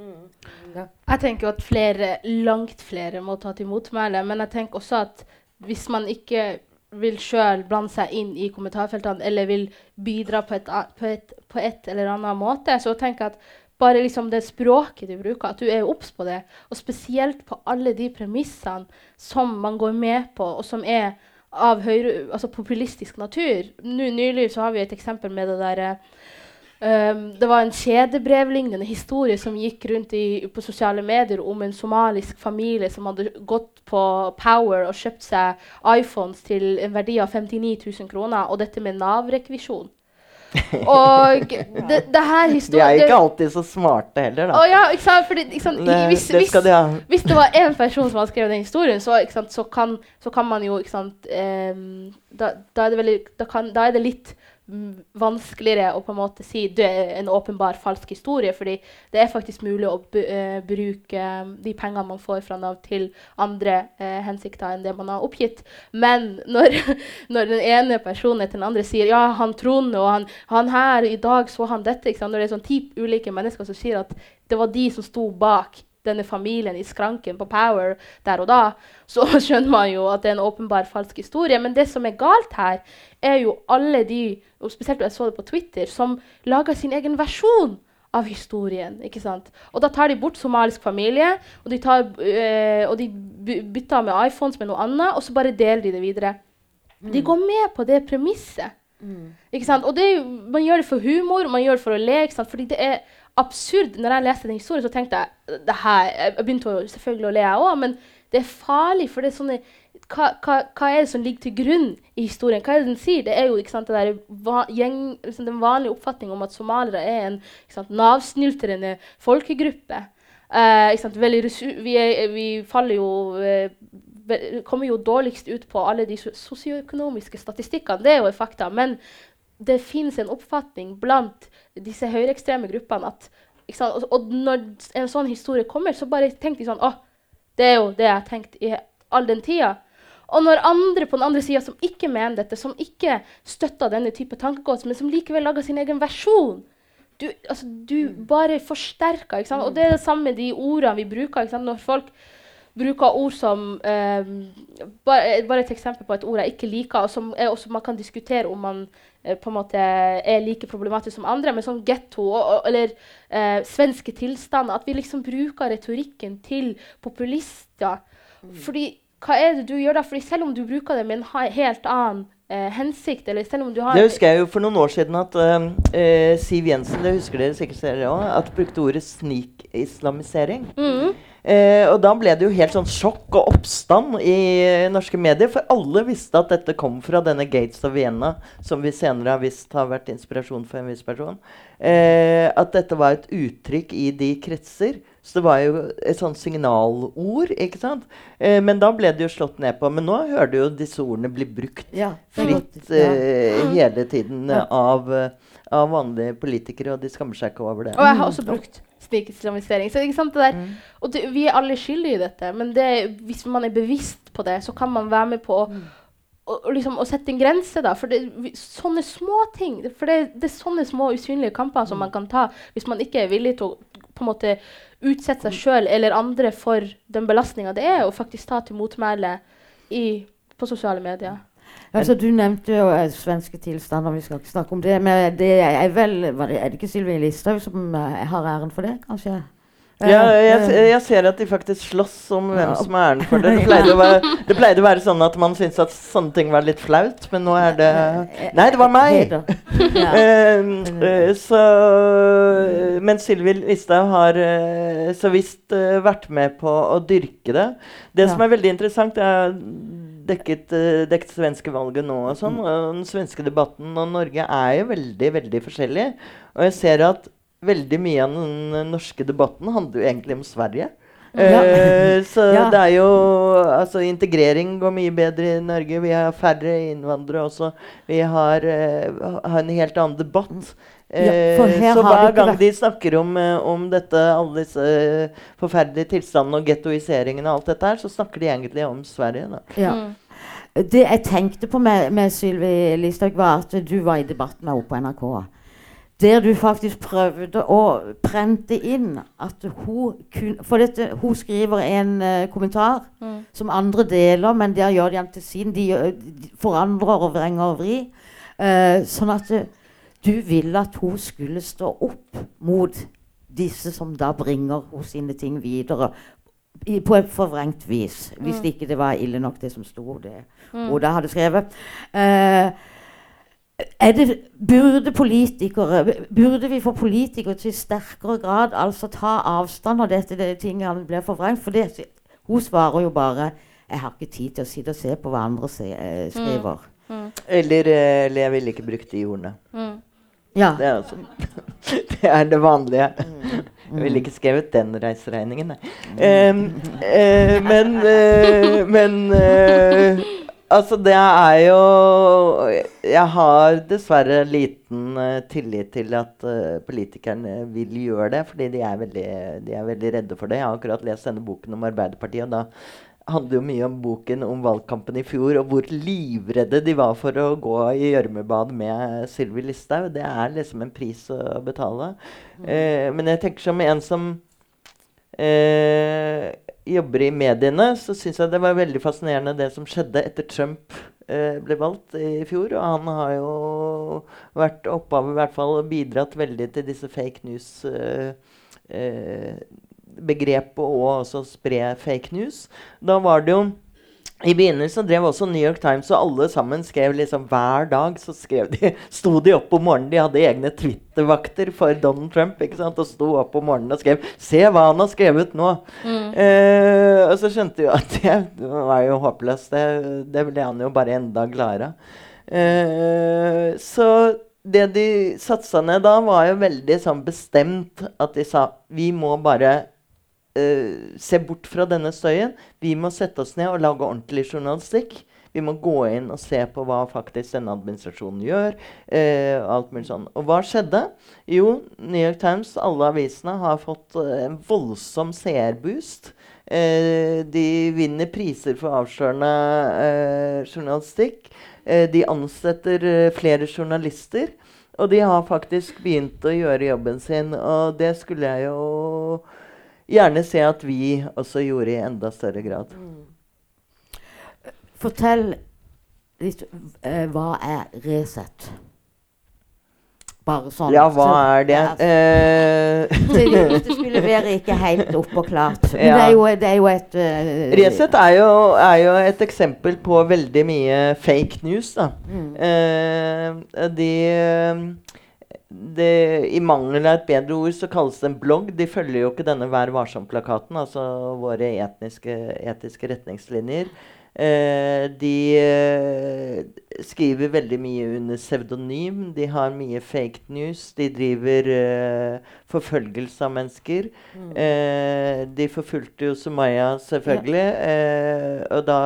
Jeg tenker jo at flere, langt flere må ta til motmæle, men jeg tenker også at hvis man ikke vil sjøl blande seg inn i kommentarfeltene eller vil bidra på et, på, et, på et eller annet måte, så tenker jeg at bare liksom det språket du bruker, at du er obs på det, og spesielt på alle de premissene som man går med på, og som er av høyre, altså populistisk natur. Nå Nylig så har vi et eksempel med det derre Um, det var en kjedebrevlignende historie som gikk rundt i, på sosiale medier om en somalisk familie som hadde gått på Power og kjøpt seg iPhones til en verdi av 59 000 kroner, og dette med Nav-rekvisjon. Og det, det her De er ikke alltid så smarte heller, da. ja, sant? Fordi, sant? i, Hvis, det hvis, de hvis det var én person som hadde skrevet den historien, så, sant, så, kan, så kan man jo ehm, da, da, er det veldig, da, kan, da er det litt vanskeligere å på en måte si det er en åpenbar falsk historie, fordi det er faktisk mulig å eh, bruke de pengene man får fra Nav til andre eh, hensikter enn det man har oppgitt. Men når, når den ene personen etter den andre sier ja, han Trond og han, han her, i dag så han dette, når det er sånn ti ulike mennesker som sier at det var de som sto bak denne familien i skranken på Power der og da, så skjønner man jo at det er en åpenbar falsk historie. Men det som er galt her, er jo alle de, og spesielt jeg så det på Twitter, som lager sin egen versjon av historien. ikke sant? Og da tar de bort somalisk familie, og de, tar, øh, og de bytter med iPhones med noe annet, og så bare deler de det videre. De går med på det premisset. Ikke sant? Og det man gjør det for humor, man gjør det for å le. ikke sant? Fordi det er absurd. Når jeg leste den historien, så tenkte jeg det her, Jeg begynte selvfølgelig å le, jeg òg, men det er farlig. For det er sånne hva, hva, hva er det som ligger til grunn i historien? Hva er det den sier? Det er jo sant, der va, gjeng, liksom den vanlige oppfatningen om at somaliere er en navsnyltrende folkegruppe. Uh, vi, er, vi faller jo uh, kommer jo dårligst ut på alle de sosioøkonomiske statistikkene. Det er jo fakta. Men det finnes en oppfatning blant disse høyreekstreme gruppene? Og, og når en sånn historie kommer, så bare tenker de sånn Å, det er jo det jeg har tenkt i all den tida. Og når andre på den andre sida som ikke mener dette, som ikke støtter denne type tankegods, men som likevel lager sin egen versjon Du, altså, du bare forsterker. Og det er det samme med de ordene vi bruker. Når folk bruker ord som eh, bare, bare et eksempel på et ord jeg ikke liker, og som også man kan diskutere om man eh, på en måte er like problematisk som andre, men sånn getto eller eh, svenske tilstander. At vi liksom bruker retorikken til populister. Fordi hva er det du gjør da? Fordi selv om du bruker det med en helt annen eh, hensikt, eller selv om du har Det husker jeg jo for noen år siden at eh, Siv Jensen det husker dere sikkert dere også, at brukte ordet snikislamisering. Mhm. Eh, og da ble det jo helt sånn sjokk og oppstand i norske medier, for alle visste at dette kom fra denne Gates of Vienna, som vi senere har visst har vært inspirasjon for en viss person. Eh, at dette var et uttrykk i de kretser. Så det var jo et sånn signalord, ikke sant? Eh, men da ble det jo slått ned på. Men nå hører du jo disse ordene bli brukt Ja, fritt ja. eh, hele tiden Ja. av, eh, av vanlige politikere, og de skammer seg ikke over det. Og jeg har også brukt snikislamisering. Så ikke sant det der, Mm. Og det, vi er alle skyldige i dette, men det, hvis man er bevisst på det, så kan man være med på å, å liksom, å sette en grense. da, for det, Sånne små ting. For det, det er sånne små usynlige kamper som man kan ta hvis man ikke er villig til å på en måte utsette seg sjøl eller andre for den belastninga det er å faktisk ta til motmæle i, på sosiale medier. Altså, du nevnte jo eh, svenske tilstander, vi skal ikke snakke om det. Men det er vel var det, Er det ikke Sylvi Listhaug som eh, har æren for det, kanskje? Ja, Eh, jeg, eh, jeg ser at de faktisk slåss om hvem Ja. som er æren for det. Det pleide, å være, det pleide å være sånn at man syntes at sånne ting var litt flaut, men nå er det Nei, det var meg! Heder. Ja. Eh, eh, så Men Sylvi Listhaug har eh, så visst eh, vært med på å dyrke det. Det som er veldig interessant, er dekket, uh, dekket svenske valget nå og sånn. Og den svenske debatten og Norge er jo veldig, veldig forskjellig. Og jeg ser at veldig mye av den eh, norske debatten handler jo egentlig om Sverige. Ja. Uh, så Ja. det er jo Altså, integrering går mye bedre i Norge. Vi har færre innvandrere også. Vi har, uh, har en helt annen debatt. Ja, Eh, her så hver gang de snakker om, eh, om dette, alle disse forferdelige tilstandene og gettoiseringen og alt dette her, så snakker de egentlig om Sverige. Da. Ja. Mm. Det jeg tenkte på med, med Sylvi Listhaug, var at du var i debatt med henne på NRK. der du faktisk prøvde å prente inn at hun kunne For dette, hun skriver en uh, kommentar Mm. som andre deler, men der gjør de den til sin. De, de forandrer og vrenger og vri. Uh, sånn at uh, du ville at hun skulle stå opp mot disse som da bringer hos sine ting videre. I, på et forvrengt vis, hvis Mm. ikke det var ille nok, det som sto det Mm. hun da hadde skrevet. Uh, er det, burde politikere Burde vi få politikere til i sterkere grad altså ta avstand når dette det tingene blir forvrengt? For det, hun svarer jo bare 'Jeg har ikke tid til å sitte og se på hva andre se, eh, skriver'. Mm. Eller, eh, eller jeg ville ikke brukt de ordene. Mm. Ja. Det er, altså, det er det vanlige. Jeg ville ikke skrevet den reiseregningen, nei. Um, uh, men uh, men eh, Altså, det er jo Jeg har dessverre liten uh, tillit til at uh, politikerne vil gjøre det, fordi de er, veldig, de er veldig redde for det. Jeg har akkurat lest denne boken om Arbeiderpartiet, og da handler jo mye om boken om valgkampen i fjor, og hvor livredde de var for å gå i gjørmebad med Sylvi Listhaug. Det er liksom en pris å betale. Eh, men jeg tenker som en som eh, jobber i mediene, så syns jeg det var veldig fascinerende det som skjedde etter Trump eh, ble valgt i fjor. Og han har jo vært opphavet, i hvert fall, bidratt veldig til disse fake news. Eh, eh, begrepet og også spre fake news. Da var det jo i begynnelsen drev også New York Times, og alle sammen skrev liksom hver dag. så skrev de, sto de opp om morgenen. De hadde egne Twitter-vakter for Donald Trump. ikke sant, Og sto opp om morgenen og skrev 'Se hva han har skrevet nå'. Mm. Eh, og så skjønte vi at det var jo håpløst. Det, det ble han jo bare enda gladere av. Eh, så det de satsa ned da, var jo veldig sånn bestemt at de sa vi må bare eh, se bort fra denne støyen. Vi må sette oss ned og lage ordentlig journalistikk. Vi må gå inn og se på hva faktisk denne administrasjonen gjør. Eh, alt mulig sånn. Og hva skjedde? Jo, New York Times, alle avisene, har fått eh, en voldsom seerboost. Eh, de vinner priser for avslørende eh, journalistikk. Eh, de ansetter flere journalister. Og de har faktisk begynt å gjøre jobben sin. Og det skulle jeg jo gjerne se at vi også gjorde i enda større grad. Fortell litt uh, Hva er Resett? Bare sånn. Ja, hva så- er det? Ja, Eh, så det skulle være ikke helt opp og klart. Men Ja. det, er jo, det er jo et uh, Resett er er jo et eksempel på veldig mye fake news. Da. Mm. Uh, de, det, I mangel av et bedre ord så kalles det en blogg. De følger jo ikke denne Vær varsom-plakaten, altså våre etniske, etiske retningslinjer. Eh, de eh, skriver veldig mye under pseudonym. De har mye fake news. De driver eh, forfølgelse av mennesker. Eh, de forfulgte jo Sumaya, selvfølgelig. Eh, og da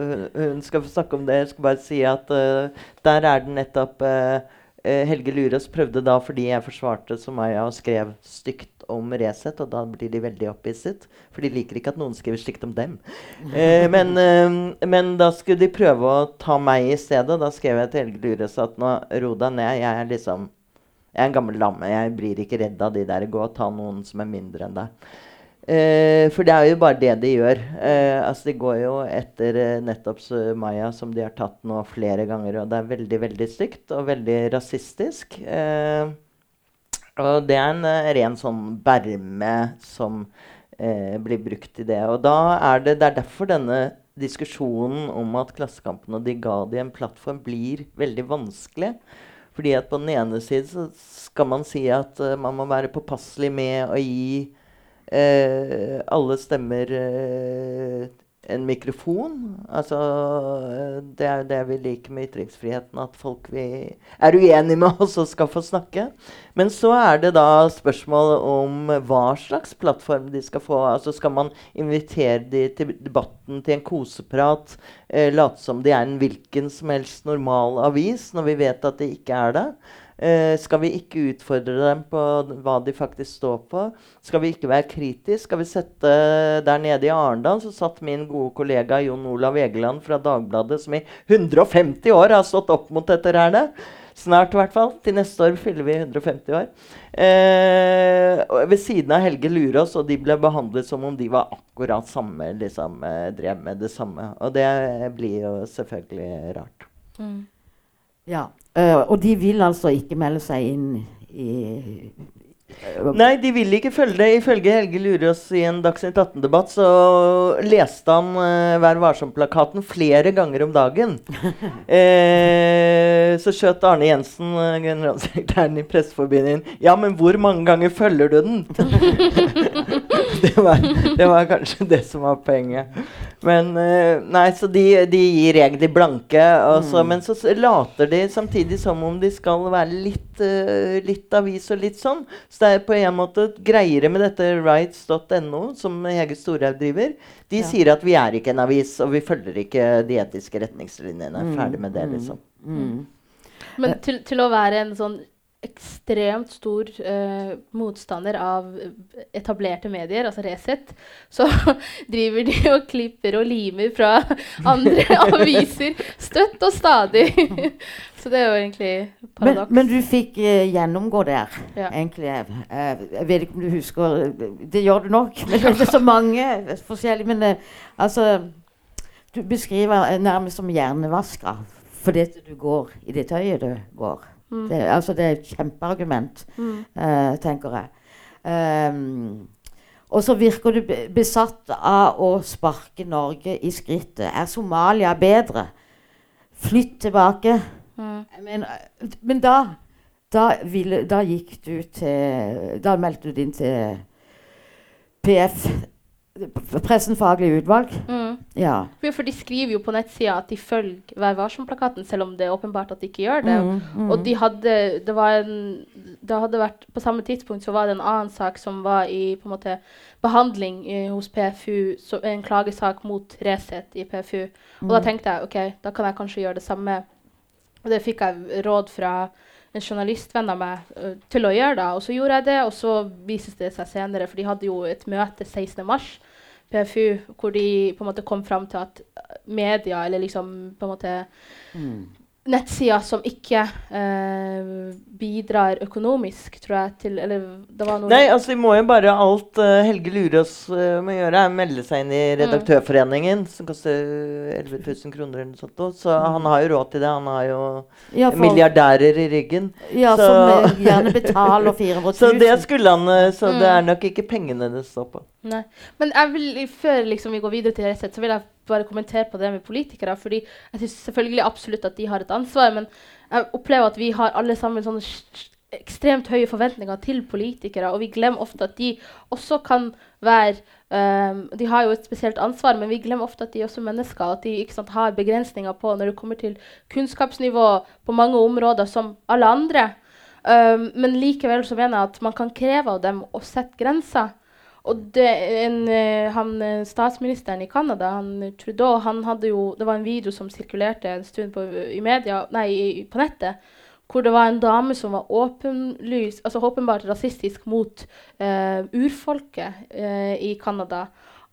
hun, hun skal få snakke om det, jeg skal bare si at eh, der er det nettopp eh, Helge Lurås prøvde da, fordi jeg forsvarte Sumaya og skrev stygt om Resett, og da blir de veldig opphisset. For de liker ikke at noen skriver stygt om dem. Eh, men, eh, men da skulle de prøve å ta meg i stedet. Da skrev jeg til Helge Lurås at nå ro deg ned. Jeg er liksom jeg er en gammel lamme. Jeg blir ikke redd av de der. Gå og ta noen som er mindre enn deg. Eh, for det er jo bare det de gjør. Eh, altså De går jo etter eh, nettopp Maya, som de har tatt nå flere ganger. Og det er veldig veldig stygt og veldig rasistisk. Eh, og det er en eh, ren sånn berme som eh, blir brukt i det. Og da er det, det er derfor denne diskusjonen om at Klassekampen og de ga de en plattform, blir veldig vanskelig. Fordi at på den ene side så skal man si at man må være påpasselig med å gi alle stemmer eh, en mikrofon. Altså, eh, det er det vi liker med ytringsfriheten, at folk vi er uenige med oss og skal få snakke. Men så er det da spørsmål om hva slags plattform de skal få. Altså Skal man invitere de til debatten til en koseprat, eh, late som de er en hvilken som helst normal avis, når vi vet at de ikke er det? Eh, skal vi ikke utfordre dem på hva de faktisk står på? Skal vi ikke være kritiske? Skal vi sette Der nede i Arendal så satt min gode kollega Jon Olav Egeland fra Dagbladet, som i 150 år har stått opp mot dette her. Snart, i hvert fall. Til neste år fyller vi 150 år. Eh, ved siden av Helge Lurås, og de ble behandlet som om de var akkurat samme, liksom, eh, drev med det samme. Og det blir jo selvfølgelig rart. Mm. Ja. Uh, og de vil altså ikke melde seg inn i eh, Nei, de vil ikke følge det. Ifølge Helge Lurås i en Dagsnytt 18-debatt så leste han uh, Vær varsom-plakaten flere ganger om dagen. Eh, så skjøt Arne Jensen, generalsekretæren i Presseforbundet, inn. Ja, men hvor mange ganger følger du den? det, var, det var kanskje det som var poenget. Men uh, Nei, så de, de gir egentlig blanke. Altså, Men så later de samtidig som om de skal være litt, uh, litt avis og litt sånn. Så det er på en måte greiere med dette rights.no, som Hege Storhaug driver. De Ja. sier at vi er ikke en avis, og vi følger ikke de etiske retningslinjene. Ferdig med det, liksom. mm. Men til, til å være en sånn ekstremt stor eh, motstander av etablerte medier, altså Resett, så driver de og klipper og limer fra andre aviser støtt og stadig. så det er jo egentlig paradoks. men du fikk eh, gjennomgå der, Ja. egentlig. Eh, jeg vet ikke om du husker Det gjør du nok, men det er så mange forskjellige. Men eh, altså Du beskriver eh, nærmest som hjernevaska fordi du går i det tøyet du går. Mm. Det, altså, det er et kjempeargument, Mm. uh, tenker jeg. Um, og så virker du besatt av å sparke Norge i skrittet. Er Somalia bedre? Flytt tilbake. Mm. Men, men da, da, ville, da gikk du til Da meldte du din til PF, Pressenfaglig utvalg. Mm. Ja. For de skriver jo på nettsida at de følger Vær varsom-plakaten, selv om det er åpenbart at de ikke gjør det. Mm, mm. Og de hadde, det var en, det hadde vært, På samme tidspunkt så var det en annen sak som var i på en måte, behandling i, hos PFU, så, en klagesak mot Resett i PFU. Og da tenkte jeg ok, da kan jeg kanskje gjøre det samme. Og det fikk jeg råd fra en journalistvenn av meg ø, til å gjøre. det. Og så gjorde jeg det, og så vises det seg senere, for de hadde jo et møte 16. mars, PFU, hvor de på en måte kom fram til at media, eller liksom på en måte Mm. Nettsider som ikke eh, bidrar økonomisk, tror jeg, til Eller det var noe Nei, altså vi må jo bare alt uh, Helge Lurås eh, må gjøre, er melde seg inn i Redaktørforeningen, som koster 11 000 kroner eller noe sånt. Så han har jo råd til det. Han har jo Ja, for- milliardærer i ryggen. Ja, Så- som eh, gjerne betaler 400 000. Så det skulle han Så Så det Mm. er nok ikke pengene det står på. Nei. Men jeg vil, før liksom, vi går videre til Resett, så vil jeg bare kommentere på det med politikere. fordi jeg synes selvfølgelig absolutt at de har et ansvar, men jeg opplever at vi har alle sammen sånne ekstremt høye forventninger til politikere, og vi glemmer ofte at de også kan være um, De har jo et spesielt ansvar, men vi glemmer ofte at de er også mennesker, at de ikke sant, har begrensninger på når det kommer til kunnskapsnivå på mange områder som alle andre. Um, men likevel så mener jeg at man kan kreve av dem å sette grenser. Og det, en, eh, han, eh, statsministeren i Canada, Trudeau, han hadde jo, det var en video som sirkulerte en stund på, i media, nei, på nettet, hvor det var en dame som var åpenlys, altså åpenbart rasistisk mot eh, urfolket eh, i Canada.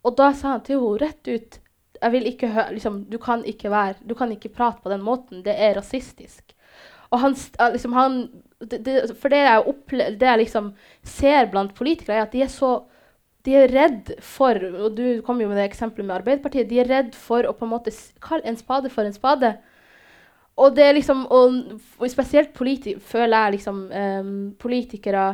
Og da sa han til henne rett ut jeg vil ikke høre, liksom, du, kan ikke være, du kan ikke prate på den måten. Det er rasistisk. Og han, liksom, han det, det, For det jeg, opple det jeg liksom ser blant politikere, er at de er så de er redd for og Du kom jo med det eksempelet med Arbeiderpartiet. De er redd for å på en måte kalle en spade for en spade. Og det er liksom, og, og spesielt politi føler jeg liksom um, politikere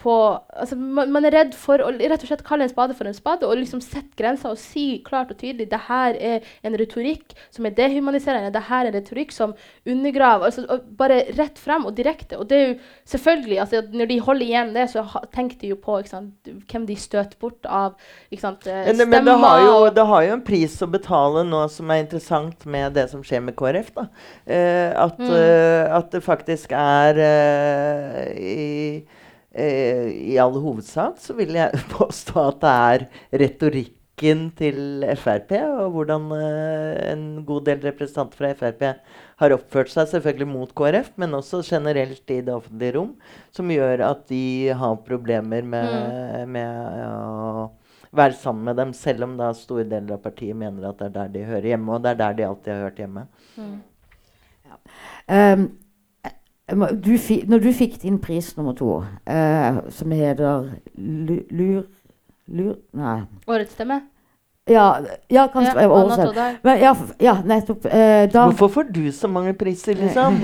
på altså man, man er redd for å rett og slett kalle en spade for en spade og liksom sette grenser og si klart og tydelig det her er en retorikk som er dehumaniserende, det her er en retorikk som undergraver altså, Bare rett frem og direkte. Og det er jo selvfølgelig altså, Når de holder igjen det, så tenker de jo på sant, hvem de støter bort av sant, stemmer. Men, men det, har jo, det har jo en pris å betale nå som er interessant med det som skjer med KrF. da. Eh, at, Mm. eh, at det faktisk er eh, i, eh, I all hovedsak så vil jeg påstå at det er retorikken til Frp, og hvordan eh, en god del representanter fra Frp har oppført seg, selvfølgelig mot KrF, men også generelt i det offentlige rom, som gjør at de har problemer med, med å være sammen med dem, selv om da store deler av partiet mener at det er der de hører hjemme, og det er der de alltid har hørt hjemme. Um, må- du fi, Når du fikk din pris nummer to, eh, som heter Lur... Lur... Nei. Årets stemme? Ja, ja kanskje Ja, Anna Toddar. Ja, ja, nettopp. Eh, da Hvorfor får du så mange priser, liksom?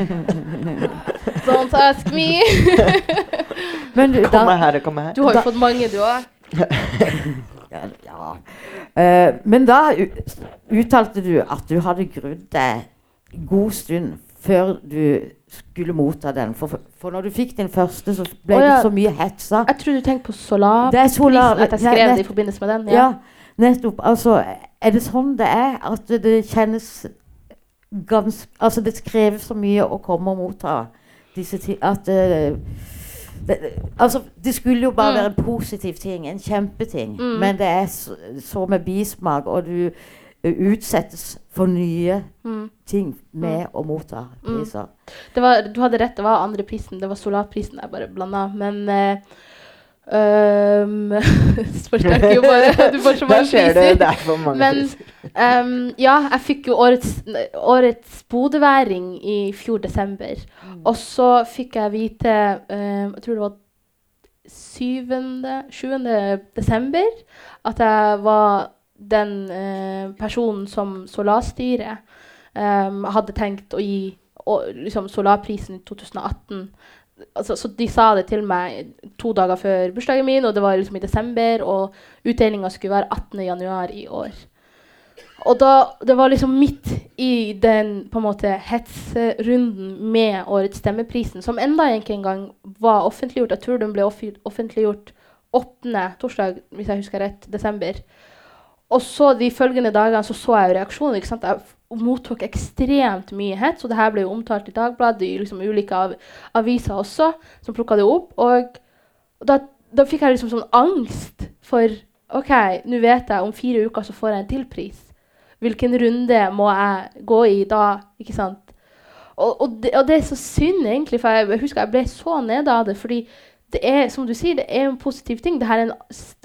Don't ask me! Men du, Kom her kom her. Du har Da- jo fått mange, du òg. ja, ja. Eh, men da uttalte du at du hadde grudd deg god stund før du skulle motta den. For, for når du fikk din første, så ble oh, ja. du så mye hetsa. Jeg tror du tenkte på Solar. Det er solar... At jeg ja, skrev det i forbindelse med den. Ja, nettopp. Altså, er det sånn det er? At det kjennes ganske Altså, det krever så mye å komme og motta disse ting At uh, det, altså, det skulle jo bare Mm. være en positiv ting, en kjempeting. Mm. Men det er så, så med bismak, og du utsettes for nye Mm. ting med å motta Mm. priser. Det var, du hadde rett, det var andre prisen. Det var Solarprisen jeg bare blanda. Men uh, Um, jo bare Du får så mange skjer det. priser. Det er for mange Men priser. Ehm, ja, jeg fikk jo årets, årets bodøværing i fjor desember. Og så fikk jeg vite um, Jeg tror det var 7. 7. desember at jeg var den eh, personen som Solarstyret ehm, hadde tenkt å gi og, liksom, Solarprisen i 2018. Altså, så de sa det til meg to dager før bursdagen min, og det var liksom i desember. Og utdelinga skulle være 18. januar i år. Og da, det var liksom midt i den på en måte hetserunden med årets Stemmeprisen, som enda ikke engang var offentliggjort. Jeg tror den ble offentliggjort 8. torsdag, hvis jeg husker rett, desember. Og så de følgende dagene så, så jeg reaksjonen. ikke sant? Jeg mottok ekstremt mye hets, og det her ble jo omtalt i Dagbladet, i liksom ulike av, aviser også, som plukka det opp. Og da, da fikk jeg liksom sånn angst for OK, nå vet jeg om fire uker så får jeg en til pris. Hvilken runde må jeg gå i da? Ikke sant? Og, og, det, og det er så synd, egentlig, for jeg, jeg husker jeg ble så nede av det. fordi det er som du sier, det er en positiv ting. Det her er en,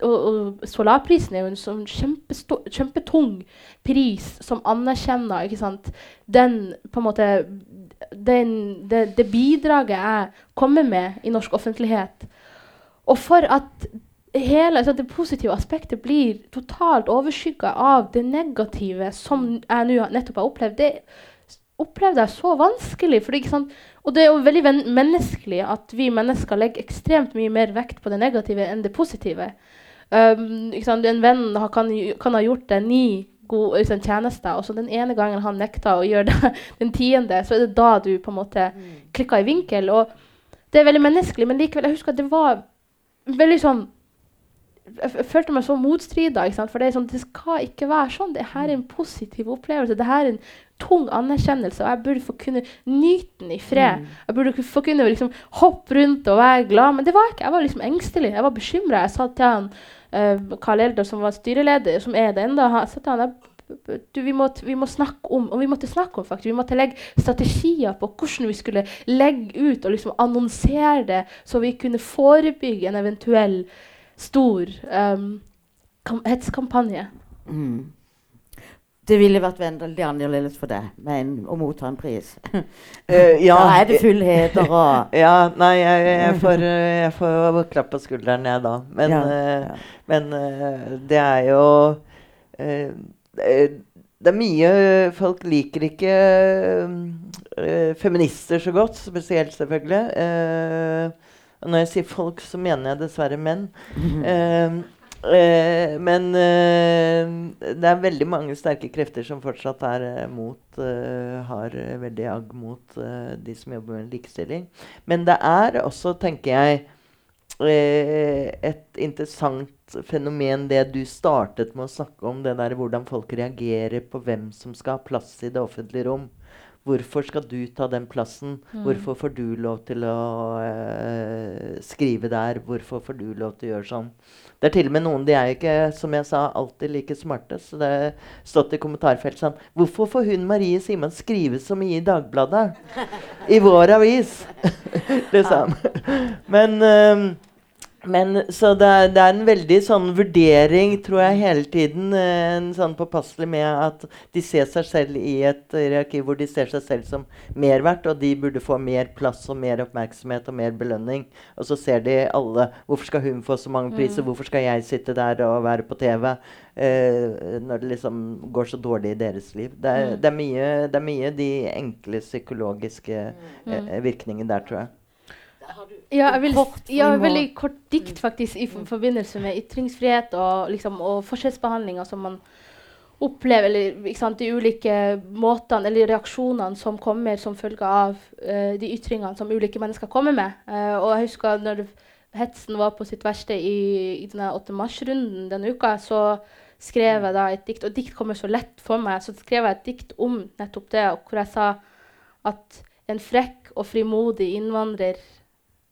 og, og Solarprisen er jo en sånn kjempetung pris som anerkjenner ikke sant? den på en måte den, det, det bidraget jeg kommer med i norsk offentlighet. Og for at hele altså det positive aspektet blir totalt overskygga av det negative som jeg nå nettopp har opplevd, det opplevde jeg så vanskelig. Fordi? Og det er jo veldig menneskelig at vi mennesker legger ekstremt mye mer vekt på det negative enn det positive. Um? En venn har, kan, kan ha gjort deg ni gode liksom, tjenester, og så den ene gangen han nekta å gjøre det den tiende, så er det da du på en måte klikker i vinkel. Og det er veldig menneskelig, men likevel, jeg husker at det var veldig sånn jeg følte meg så motstrida. For det sånn, det skal ikke være sånn. Det her er en positiv opplevelse. Det her er en tung anerkjennelse, og jeg burde få kunne nyte den i fred. Jeg burde få kunne liksom hoppe rundt og være glad, men det var jeg ikke. Jeg var liksom engstelig. Jeg var bekymra. Jeg sa til han uh, Karl Eldar, som var styreleder, som er det ennå, jeg sa til han du, vi, må, vi må snakke om og vi måtte snakke om faktisk, vi måtte legge strategier på hvordan vi skulle legge ut og liksom annonsere det, så vi kunne forebygge en eventuell stor um, kam- hetskampanje. Mm. Det ville vært veldig annerledes for deg men, å motta en pris. Uh, ja, Da er det fullheter og Ja, nei, jeg, jeg, får, eh, jeg får klapp på skulderen, jeg, da. Men, Ja, uh, men uh, det er jo det er mye Folk liker ikke feminister så godt, spesielt, selvfølgelig. Når jeg sier folk, så mener jeg dessverre menn. Eh, men eh, det er veldig mange sterke krefter som fortsatt er eh, mot eh, Har eh, veldig agg mot eh, de som jobber med likestilling. Men det er også, tenker jeg, et interessant fenomen det du startet med å snakke om, det der hvordan folk reagerer på hvem som skal ha plass i det offentlige rom. Hvorfor skal du ta den plassen? Hvorfor får du lov til å skrive der? Hvorfor får du lov til å gjøre sånn? Det er til og med noen de er ikke som jeg sa, alltid like smarte. Så det har stått i kommentarfeltet sånn Hvorfor får hun Marie Simon skrive så mye i Dagbladet? I vår avis! liksom. Men, eh, Men så det er, det er en veldig sånn vurdering, tror jeg, hele tiden. eh, En sånn påpasselig med at de ser seg selv i et hierarki hvor de ser seg selv som mer verdt, og de burde få mer plass og mer oppmerksomhet og mer belønning. Og så ser de alle Hvorfor skal hun få så mange priser? Hvorfor skal jeg sitte der og være på TV? eh, når det liksom går så dårlig i deres liv. Det er, det er, mye, det er mye de enkle psykologiske eh, virkningene der, tror jeg. Ja, jeg vil, Kort ja, veldig kort dikt faktisk i for- forbindelse med ytringsfrihet og, liksom, og forskjellsbehandlinga som man opplever, eller sant, de ulike måtene eller reaksjonene som kommer som følge av uh, de ytringene som ulike mennesker kommer med. Uh, og jeg husker når hetsen var på sitt verste i, i denne 8. mars-runden denne uka, så skrev jeg da et dikt, og dikt kommer så lett for meg, så skrev jeg et dikt om nettopp det, hvor jeg sa at en frekk og frimodig innvandrer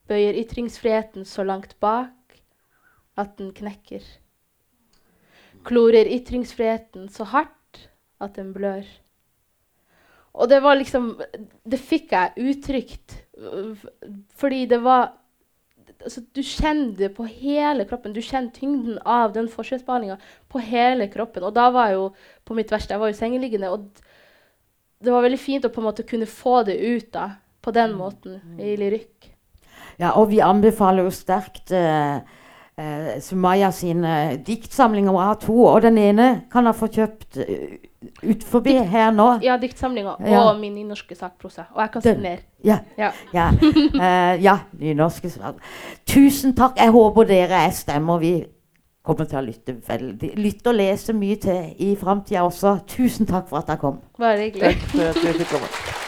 bøyer ytringsfriheten så langt bak at den knekker. Klorer ytringsfriheten så hardt at den blør. Og det var liksom Det fikk jeg uttrykt fordi det var altså, Du kjenner det på hele kroppen. Du kjenner tyngden av den forskjellsbehandlinga på hele kroppen. Og da var jeg jo på mitt verste. Jeg var jo sengeliggende. Og det var veldig fint å på en måte kunne få det ut da, på den måten i lyrikk. Ja, og vi anbefaler jo sterkt eh, eh, Sumaya sine diktsamlinger. Hun har to, og den ene kan ha fått kjøpt uh, ut forbi Dikt- her nå. Ja, diktsamlinga Ja. og min nynorske sakprosa. Og jeg kan Den- signere. Ja. Ja. Ja, uh, ja nynorske svar. Tusen takk. Jeg håper dere er stemmer vi kommer til å lytte veldig Lytte og lese mye til i framtida også. Tusen takk for at dere kom. Bare hyggelig. Takk for at du fikk komme.